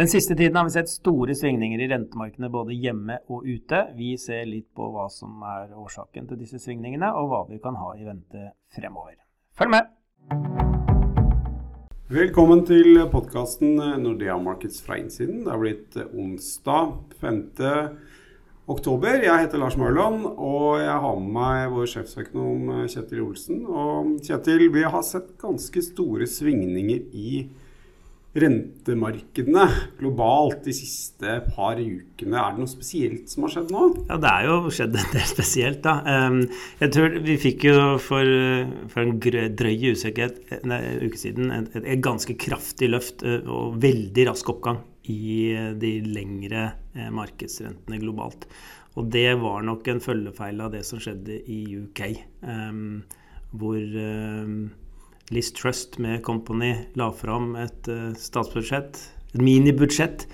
Den siste tiden har vi sett store svingninger i rentemarkedene både hjemme og ute. Vi ser litt på hva som er årsaken til disse svingningene, og hva vi kan ha i vente fremover. Følg med! Velkommen til podkasten Nordea Markets fra innsiden. Det har blitt onsdag 5. oktober. Jeg heter Lars Mørland, og jeg har med meg vår sjefsøkonom Kjetil Olsen. Og Kjetil, vi har sett ganske store svingninger i rentemarkedene globalt de siste par ukene. Er det noe spesielt som har skjedd nå? Ja, det er jo skjedd en del spesielt, da. Jeg tror vi fikk jo for, for en drøy usikkerhet en uke siden et, et, ganske kraftig løft og veldig rask oppgang i de lengre markedsrentene globalt. Og det var nok en følgefeil av det som skjedde i UK, hvor Liz Trust med Company la fram et uh, statsbudsjett, et minibudsjett,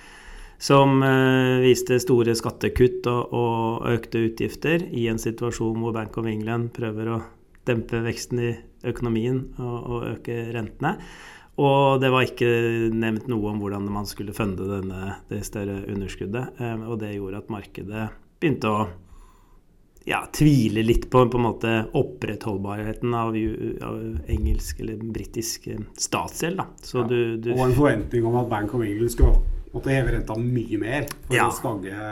som uh, viste store skattekutt og, og, økte utgifter i en situasjon hvor Bank of England prøver å dempe veksten i økonomien og, og øke rentene. Og det var ikke nevnt noe om hvordan man skulle funde denne, det større underskuddet. Um, og det gjorde at markedet begynte å ja, tviler litt på, på en måte opprettholdbarheten av, av engelsk eller britisk eh, statsgjeld. Ja. og en forventning om at Bank of England skulle måtte heve renta mye mer for ja. å stagge,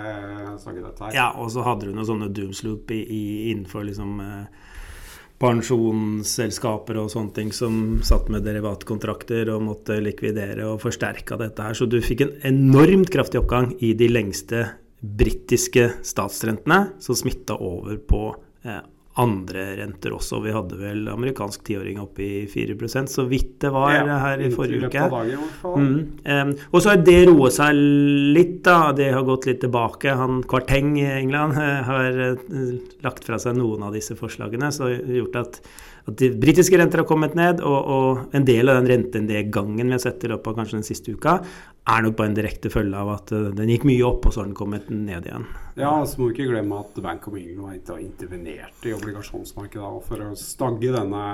stagge, dette her. Ja, og så hadde du noen sånne doomsloop i, i, innenfor liksom eh, pensjonsselskaper og sånne ting som satt med derivatkontrakter og måtte likvidere og forsterka dette her. Så du fikk en enormt kraftig oppgang i de lengste britiske statsrentene, som smitta over på eh, andre renter også. Vi hadde vel amerikansk tiåring oppe i 4% så vidt det var ja, her i forrige uke. Mm. Um, og så har det roet seg litt, da. Det har gått litt tilbake. Han Kvarteng i England har uh, lagt fra seg noen av disse forslagene, så gjort at at de britiske renter har kommet ned, og, og en del av den rentenedgangen vi har sett i løpet av kanskje den siste uka, er nok bare en direkte følge av at den gikk mye opp, og så har den kommet ned igjen. Ja, så må vi ikke glemme at Bank of England har intervenert i obligasjonsmarkedet for å stagge denne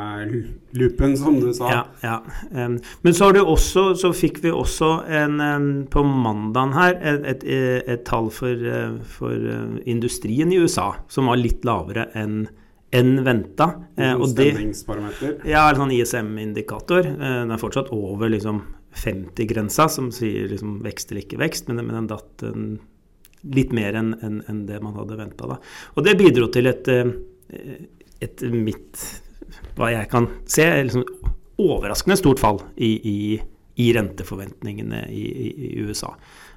loopen, som du sa. Ja, ja. Um, men så, også, så, fikk vi også en, um, på mandagen her et, et, et, et tall for, uh, for uh, industrien i USA som var litt lavere enn enn venta. Eh, Stemningsparameter? Ja, en sånn ISM-indikator. Eh, den er fortsatt over liksom 50-grensa, som sier liksom vekst eller ikke vekst, men, men den datt en, litt mer enn en, en det man hadde venta. Og det bidro til et, eh, et mitt Hva jeg kan se, liksom overraskende stort fall i, i, i renteforventningene i, i USA.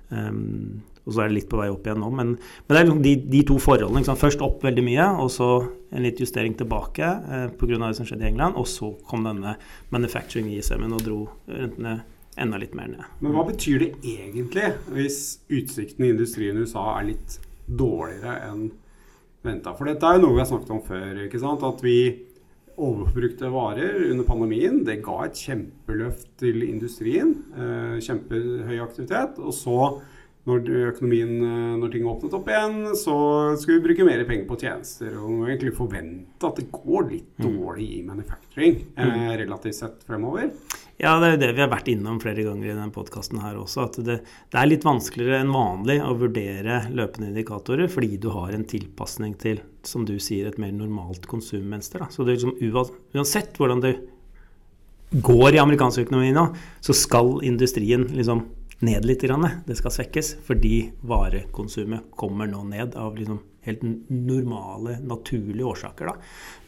Um, og så er det litt på vei opp igjen nå. Men, men det er liksom de, de, to forholdene. Først opp veldig mye, og så en litt justering tilbake eh, pga. det som skjedde i England. Og så kom denne manufacturing ISM-en og dro rentene enda litt mer ned. Men hva betyr det egentlig hvis utsiktene i industrien i USA er litt dårligere enn venta? For dette er jo noe vi har snakket om før. ikke sant? At vi overforbrukte varer under pandemien. Det ga et kjempeløft til industrien. Eh, kjempehøy aktivitet. Og så når økonomien, eh, når ting åpnet opp igjen, så skal vi bruke mer penger på tjenester. Og må egentlig forvente at det går litt mm. dårlig i manufacturing eh, mm. relativt sett fremover. Ja, det er jo det vi har vært innom flere ganger i denne podkasten her også. At det, det, er litt vanskeligere enn vanlig å vurdere løpende indikatorer fordi du har en tilpasning til, som du sier, et mer normalt konsummønster. Da. Så det er liksom, uansett hvordan det går i amerikansk økonomi nå, så skal industrien liksom ned litt. Det skal svekkes fordi varekonsumet kommer nå ned av liksom helt normale, naturlige årsaker. Da.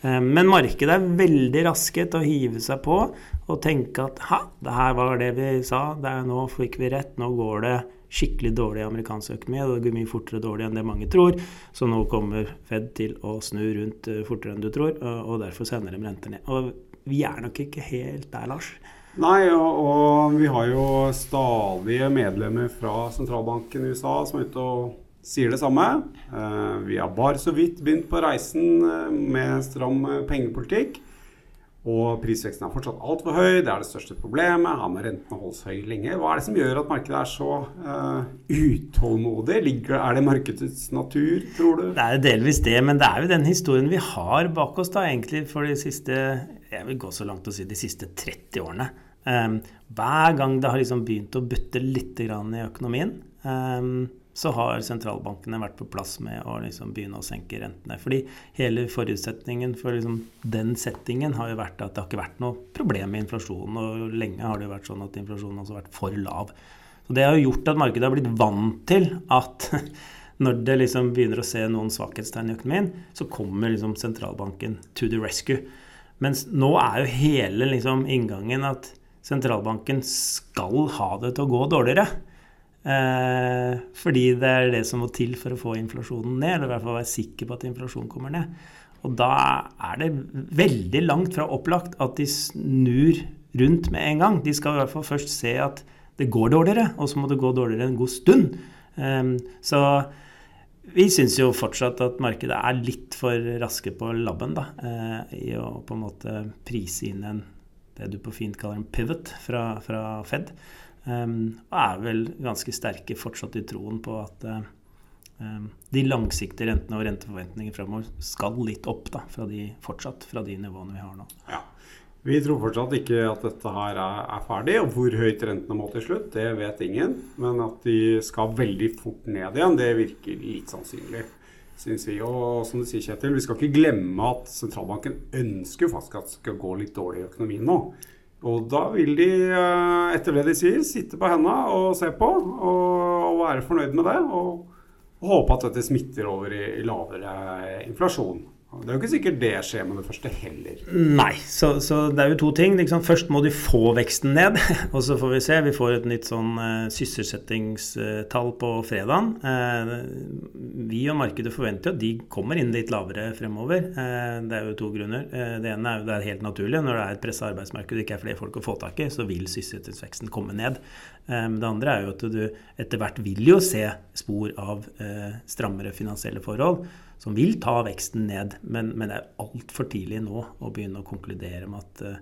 Eh, men markedet er veldig raske til å hive seg på og tenke at ha, det her var det vi sa, det er, nå fikk vi rett, nå går det skikkelig dårlig i amerikansk økonomi, det går mye fortere dårlig enn det mange tror. Så nå kommer Fed til å snu rundt eh, fortere enn du tror, og derfor sender de renter ned. Og vi er nok ikke helt der, Lars. Nei, og, og, vi har jo stadige medlemmer fra sentralbanken i USA som er ute og sier det samme. Eh, vi har bare så vidt begynt på reisen eh, med stram eh, pengepolitikk. Og prisveksten er fortsatt altfor høy, det er det største problemet. Her må rentene holdes høy lenge. Hva er det som gjør at markedet er så uh, utålmodig? Ligger, er det markedets natur, tror du? Det er delvis det, men det er jo den historien vi har bak oss da, egentlig for de siste Jeg vil gå så langt og si de siste 30 årene. Um, hver gang det har liksom begynt å butte litt i økonomien, um, så har sentralbankene vært på plass med å liksom begynne å senke rentene. Fordi hele forutsetningen for liksom den settingen har jo vært at det har ikke vært noe problem med inflasjonen. Og lenge har det jo vært sånn at inflasjonen har vært for lav. Så Det har jo gjort at markedet har blitt vant til at når det liksom begynner å se noen svakhetstegn i økonomien, så kommer liksom sentralbanken to the rescue. Mens nå er jo hele liksom inngangen at sentralbanken skal ha det til å gå dårligere. Eh, fordi det er det som må til for å få inflasjonen ned, eller i hvert fall være sikker på at inflasjonen kommer ned. Og da er det veldig langt fra opplagt at de snur rundt med en gang. De skal i hvert fall først se at det går dårligere, og så må det gå dårligere en god stund. Eh, så vi syns jo fortsatt at markedet er litt for raske på labben da, eh, i å på en måte prise inn en, det du på fint kaller en pivot fra, fra Fed. Um, og er vel ganske sterke fortsatt i troen på at um, de langsiktige rentene og renteforventninger fremover skal litt opp da, fra de, fortsatt fra de nivåene vi har nå. Ja. Vi tror fortsatt ikke at dette her er, er ferdig. Og hvor høyt rentene må til slutt, det vet ingen. Men at de skal veldig fort ned igjen, det virker litt sannsynlig. Synes vi. Og som du sier, Kjetil, vi skal ikke glemme at sentralbanken ønsker faktisk at det skal gå litt dårlig i økonomien nå. Og da vil de, eh, etter det de sier, sitte på hendene og se på og, være fornøyd med det. Og, håpe at dette smitter over i lavere inflasjon. Det er jo ikke sikkert det skjer med det første heller. Nei, så, så det er jo to ting. Liksom. Først må de få veksten ned, og så får vi se. Vi får et nytt sånn uh, sysselsettingstall på fredagen. Uh, vi og markedet forventer jo at de kommer inn litt lavere fremover. Uh, det er jo to grunner. det ene er jo det er helt naturlig. Når det er et pressa arbeidsmarked og ikke er flere folk å få tak i, så vil sysselsettingsveksten komme ned. det andre er jo at du etter hvert vil jo se spor av strammere finansielle forhold som vil ta veksten ned. Men, men det er altfor tidlig nå å begynne å konkludere med at uh,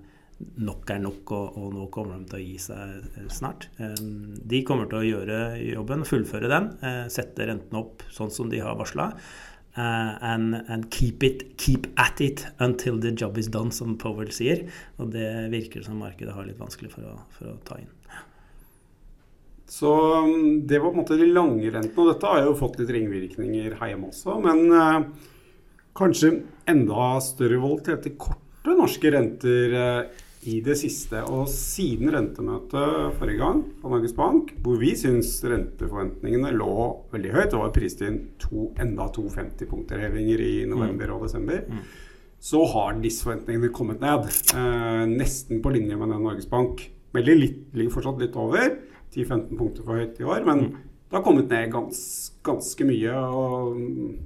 nok er nok, og, og, nå kommer de til å gi seg uh, snart. Um, de kommer til å gjøre jobben, fullføre den, uh, sette renten opp sånn som de har varsla. and, and keep, it, keep at it until the job is done, som Powell sier. Og det virker som markedet har litt vanskelig for å, for å ta inn. Så um, det var på en måte de lange rentene. Og dette har jo fått litt ringvirkninger her hjemme også. Men eh, kanskje enda større voldthet til korte norske renter eh, i det siste. Og siden rentemøtet forrige gang på Norges Bank, hvor vi syns renteforventningene lå veldig høyt, det var prist inn to, enda to 50-punkterhevinger i november mm. og desember, mm. så har disse forventningene kommet ned. Eh, nesten på linje med den Norges Bank. Veldig litt, ligger fortsatt litt over. 10-15 punkter for høyt i år. Men mm. det har kommet ned gans, ganske mye. Og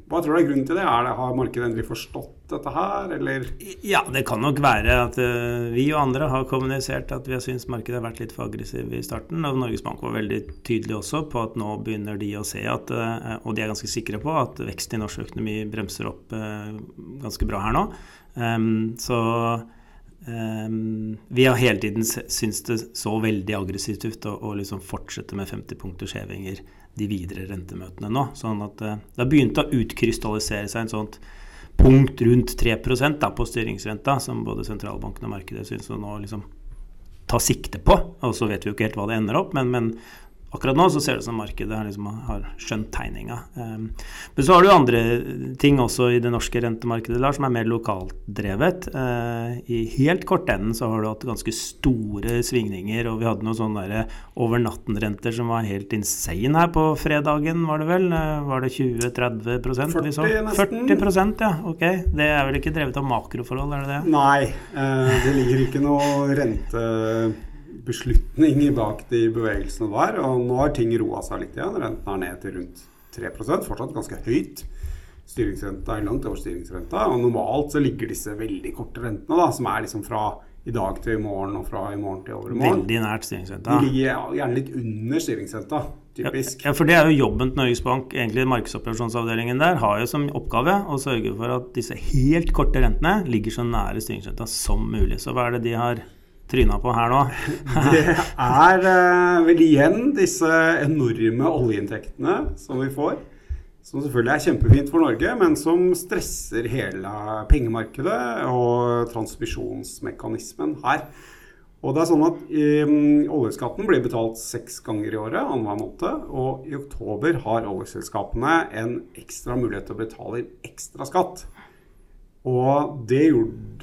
hva tror du er grunnen til det? Er det har markedet endelig forstått dette her, eller? Ja, det kan nok være at uh, vi og andre har kommunisert at vi har syntes markedet har vært litt for aggressiv i starten. Og Norges Bank var veldig tydelig også på at nå begynner de å se at, uh, og de er ganske sikre på, at veksten i norsk økonomi bremser opp uh, ganske bra her nå. Um, så vi har hele tiden syntes det så veldig aggressivt ut å, å liksom fortsette med 50 punkters hevinger de videre rentemøtene nå. Sånn at uh, det har begynt å utkrystallisere seg en sånt punkt rundt 3 da, på styringsrenta, som både sentralbanken og markedet syns å nå liksom ta sikte på. Og så vet vi jo ikke helt hva det ender opp, men, men Akkurat nå så ser det ut som markedet liksom har skjønt tegninga. Um, men så har du andre ting også i det norske rentemarkedet Lars, som er mer lokalt drevet. Uh, I helt kortenden så har du hatt ganske store svingninger, og vi hadde noen sånne over natten-renter som var helt insane her på fredagen, var det vel? Uh, var det 20-30 40 nesten. 40% ja. Ok. Det er vel ikke drevet av makroforhold, er det det? Nei, uh, det ligger ikke noe rente beslutning bak de bevegelsene der. Og nå har ting roa seg litt igjen. Renten er ned til rundt 3 fortsatt ganske høyt. Styringsrenta er langt over styringsrenta. Og normalt så ligger disse veldig korte rentene, da, som er liksom fra i dag til i morgen og fra i morgen til overmorgen. Veldig nært styringsrenta. De ligger gjerne litt under styringsrenta. Typisk. Ja, for det er jo jobben til Norges Bank, egentlig markedsoperasjonsavdelingen der, har jo som oppgave å sørge for at disse helt korte rentene ligger så nære styringsrenta som mulig. Så hva er det de har tryna på her nå? det er uh, vel igjen disse enorme oljeinntektene som vi får. Som selvfølgelig er kjempefint for Norge, men som stresser hele pengemarkedet og transmisjonsmekanismen her. Og det er sånn at um, Oljeskatten blir betalt seks ganger i året, annenhver måned. Og i oktober har oljeselskapene en ekstra mulighet til å betale inn ekstra skatt. Og det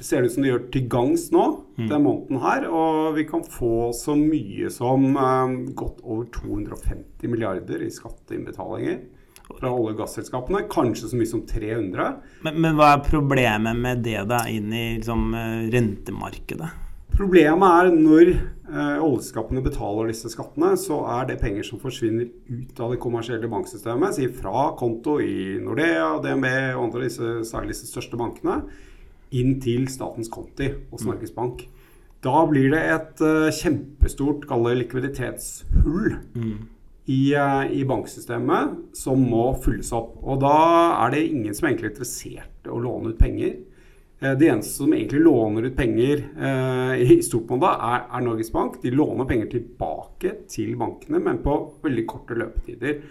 ser det ut som de gjør til gangs nå, mm. den måneden her. Og vi kan få så mye som um, godt over 250 milliarder i skatteinnbetalinger fra olje- og gasselskapene. Kanskje så mye som 300. Men, men hva er problemet med det da inn i liksom, eh, rentemarkedet? Problemet er når eh, oljeselskapene betaler disse skattene, så er det penger som forsvinner ut av det kommersielle banksystemet, si fra konto i Nordea, DNB og andre disse, særlig disse største bankene, inn til statens konti hos. Norges Bank. Da blir det et uh, kjempestort likviditetshull. Mm i, uh, i, banksystemet som må fylles opp. Og da er det ingen som er egentlig interessert i å låne ut penger. Uh, de eneste som egentlig låner ut penger eh, i stort monn er, er, Norges Bank. De låner penger tilbake til bankene, men på veldig korte løpetider.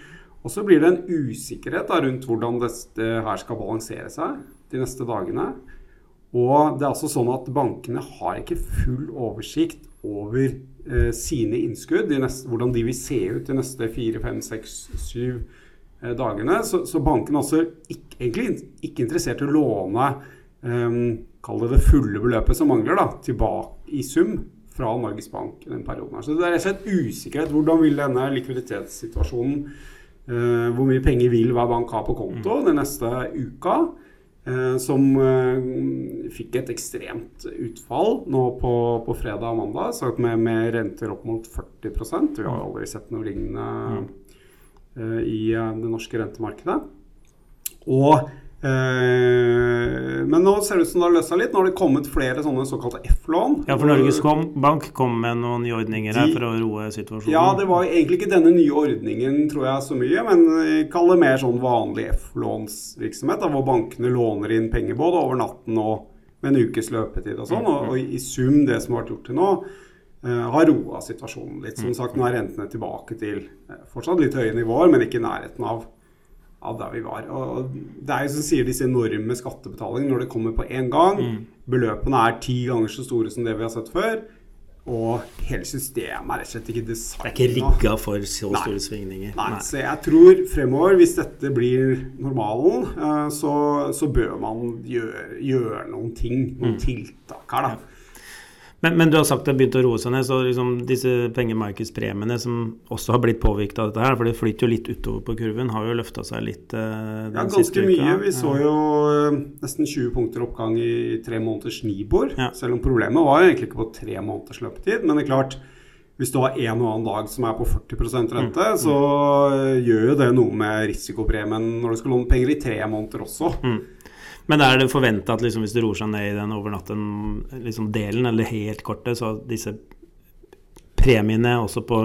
Og så blir det en usikkerhet da, rundt hvordan dette her skal balansere seg de neste dagene. Og det er altså sånn at bankene har ikke full oversikt over eh, sine innskudd, neste, hvordan de vil se ut de neste fire, fem, seks, syv eh, dagene. Så, så bankene er ikke, egentlig ikke interessert i å låne eh, Kall det det fulle beløpet som mangler, da, tilbake i sum fra Norges Bank i den perioden. her. Så det er rett og slett usikkerhet. Hvordan vil denne likviditetssituasjonen eh, Hvor mye penger vil hver bank ha på konto mm. den neste uka? Eh, som eh, fikk et ekstremt utfall nå på, på fredag og mandag, så med, med, renter opp mot 40% Vi har aldri sett noe lignende uh, i det norske rentemarkedet. Og Eh, men nå ser det ut som det har løst seg litt. Nå har det kommet flere sånne såkalte F-lån. Ja, for Norges Bank kom med noen nye ordninger her for å roe situasjonen. Ja, det var egentlig ikke denne nye ordningen, tror jeg, så mye. Men kall det mer sånn vanlig F-lånsvirksomhet, hvor bankene låner inn penger både over natten og med en ukes løpetid og sånn. Og, og i sum, det som har vært gjort til nå, uh, har roa situasjonen litt. Som sagt, nå er rentene tilbake til fortsatt litt høye nivåer, men ikke i nærheten av av der vi var. Og det er jo som sier disse enorme skattebetalingene når det kommer på én gang. Mm. Beløpene er ti ganger så store som det vi har sett før. Og hele systemet er rett og slett ikke designa Det er ikke rigga for så Nei. store svingninger. Nei. Nei. Så jeg tror fremover, hvis dette blir normalen, eh, så, så bør man gjøre, gjøre noen ting, noen mm. tiltak her, da. Men, men, du har sagt det har begynt å roe seg ned, så liksom disse pengemarkedspremiene som også har blitt påvirket av dette her, for det flyter jo litt utover på kurven, har jo løfta seg litt uh, Ja, ganske mye. Vi så jo uh, nesten 20 punkter oppgang i tre måneders Nibor. Ja. Selv om problemet var jo egentlig ikke på tre måneders løpetid. Men det er klart, hvis du har en og annen dag som er på 40 rente, mm. så uh, gjør jo det noe med risikopremien når du skal låne penger i tre måneder også. Mm. Men er det forventa at liksom, hvis det roer seg ned i den overnatten-delen, liksom eller helt kortet, så disse premiene også på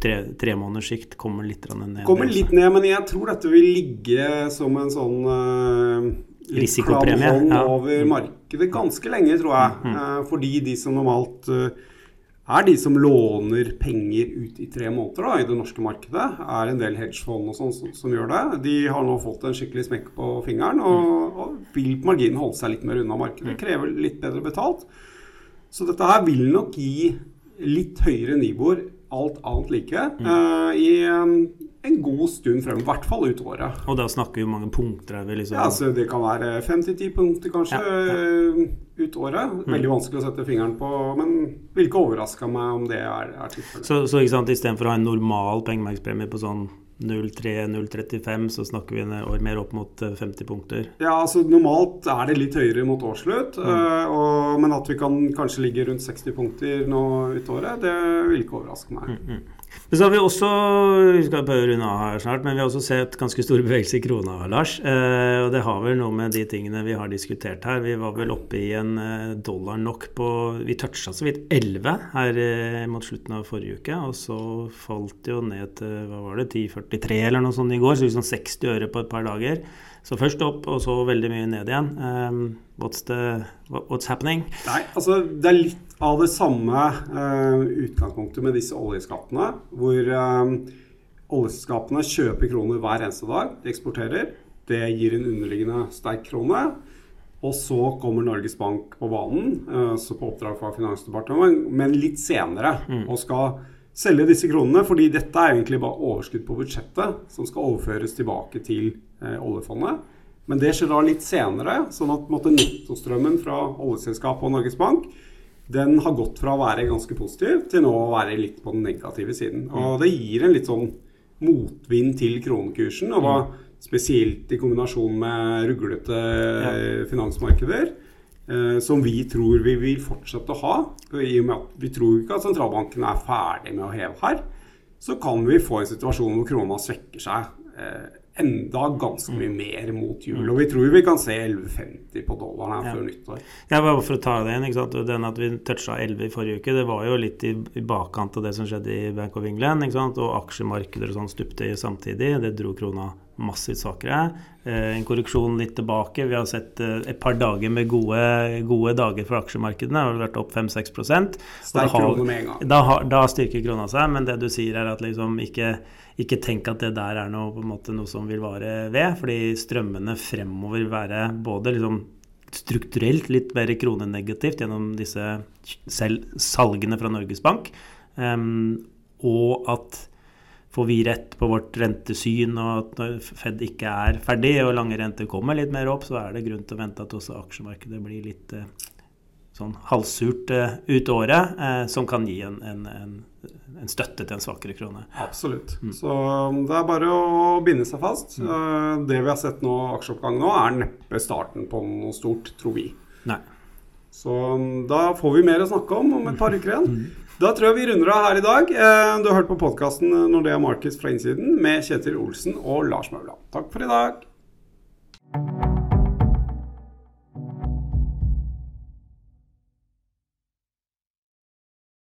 tre, tre måneders sikt kommer litt ned? Kommer litt ned, men jeg tror dette vil ligge som en sånn uh, Risikopremie. Ja. over markedet ganske lenge, tror jeg. Mm. Uh, fordi de som normalt uh, er de som låner penger ut i tre måneder da, i det norske markedet. er en del hedgefond og sånn som, som, gjør det. De har nå fått en skikkelig smekk på fingeren og, mm. og vil på marginen holde seg litt mer unna markedet. Mm. Krever litt bedre betalt. Så dette her vil nok gi litt høyere nivåer, alt annet like, mm. uh, i um, en god stund frem, i hvert fall ut året. Og da snakker vi om mange punkter? Liksom... Ja, så Det kan være fem til ti punkter kanskje ja, ja. ut året. Mm. Veldig vanskelig å sette fingeren på, men vil ikke overraske meg om det er, er tilfellet. Så, så ikke sant, istedenfor å ha en normal pengemarkedspremie på sånn 0,3-0,35, så snakker vi en år mer opp mot 50 eh, punkter. Ja, altså normalt er det litt høyere mot årsslutt. Mm. Uh, og, men at vi kan kanskje ligge rundt 60 punkter nå ut året, det vil ikke overraske meg. Mm, mm. Men så har vi også vi skal prøve å runde av her snart, men vi har også sett ganske store bevegelser i krona, Lars. Eh, og det har vel noe med de tingene vi har diskutert her. Vi var vel oppe i en eh, dollar nok på Vi toucha så vidt 11 her eh, mot slutten av forrige uke. Og så falt det jo ned til hva var det, 10,43 eller noe sånt i går. Så liksom 60 øre på et par dager. Så først opp, og så veldig mye ned igjen. Um, what's, the, what's, happening? Nei, altså Det er litt av det samme uh, utgangspunktet med disse oljeskattene. Hvor um, oljeselskapene kjøper kroner hver eneste dag. De eksporterer. Det gir en underliggende sterk krone. Og så kommer Norges Bank på banen, eh, så på oppdrag fra Finansdepartementet, men litt senere. Og skal selge disse kronene, fordi dette er egentlig bare overskudd på budsjettet som skal overføres tilbake til eh, oljefondet. Men det skjer da litt senere, sånn at nettostrømmen fra oljeselskapet og Norges Bank den har gått fra å være ganske positiv til nå å være litt på den negative siden. Og det gir en litt sånn motvind til kronekursen. Og da spesielt i kombinasjon med ruglete ja. finansmarkeder. eh, Som vi tror vi vil fortsette å ha. I og med at vi tror ikke at sentralbanken er ferdig med å heve her. Så kan vi få en situasjon hvor krona svekker seg eh, enda ganske mye mer mot jul. Og vi tror vi kan se 11,50 på dollaren her Ja. før nyttår. Ja, bare for å ta det igjen, ikke sant? Den at vi toucha 11 i forrige uke, det var jo litt i, i bakkant av det som skjedde i Bank of England. ikke sant? Og aksjemarkeder og sånn stupte samtidig. Det dro krona massivt svakere. Eh, en korreksjon litt tilbake. Vi har sett eh, et par dager med gode, gode dager for aksjemarkedene. Det har vært opp 5-6 og Sterk krone med en gang. Da, da styrker krona seg, men det du sier er at liksom ikke, ikke tenk at det der er noe, måte, noe som vil vare ved. Fordi strømmene fremover vil være både liksom strukturelt litt mer kronenegativt gjennom disse salgene fra Norges Bank. um, og at får vi rett på vårt rentesyn, og at når Fed ikke er ferdig og lange renter kommer litt mer opp, så er det grunn til å vente at også aksjemarkedet blir litt eh, sånn halvsurt eh, ut året, eh, som kan gi en, en, en, en støtte til en svakere krone. Absolutt. Så um, det er bare å binde seg fast. Mm. Det vi har sett nå, aksjeoppgang nå, er neppe starten på noe stort, tror vi. Nei. Så um, da får vi mer å snakke om om et par uker igjen. Da tror jeg vi runder av her i dag. Eh, Du har hørt på podkasten Nordea Markets fra innsiden med Kjetil Olsen og Lars Mauland. Takk for i dag.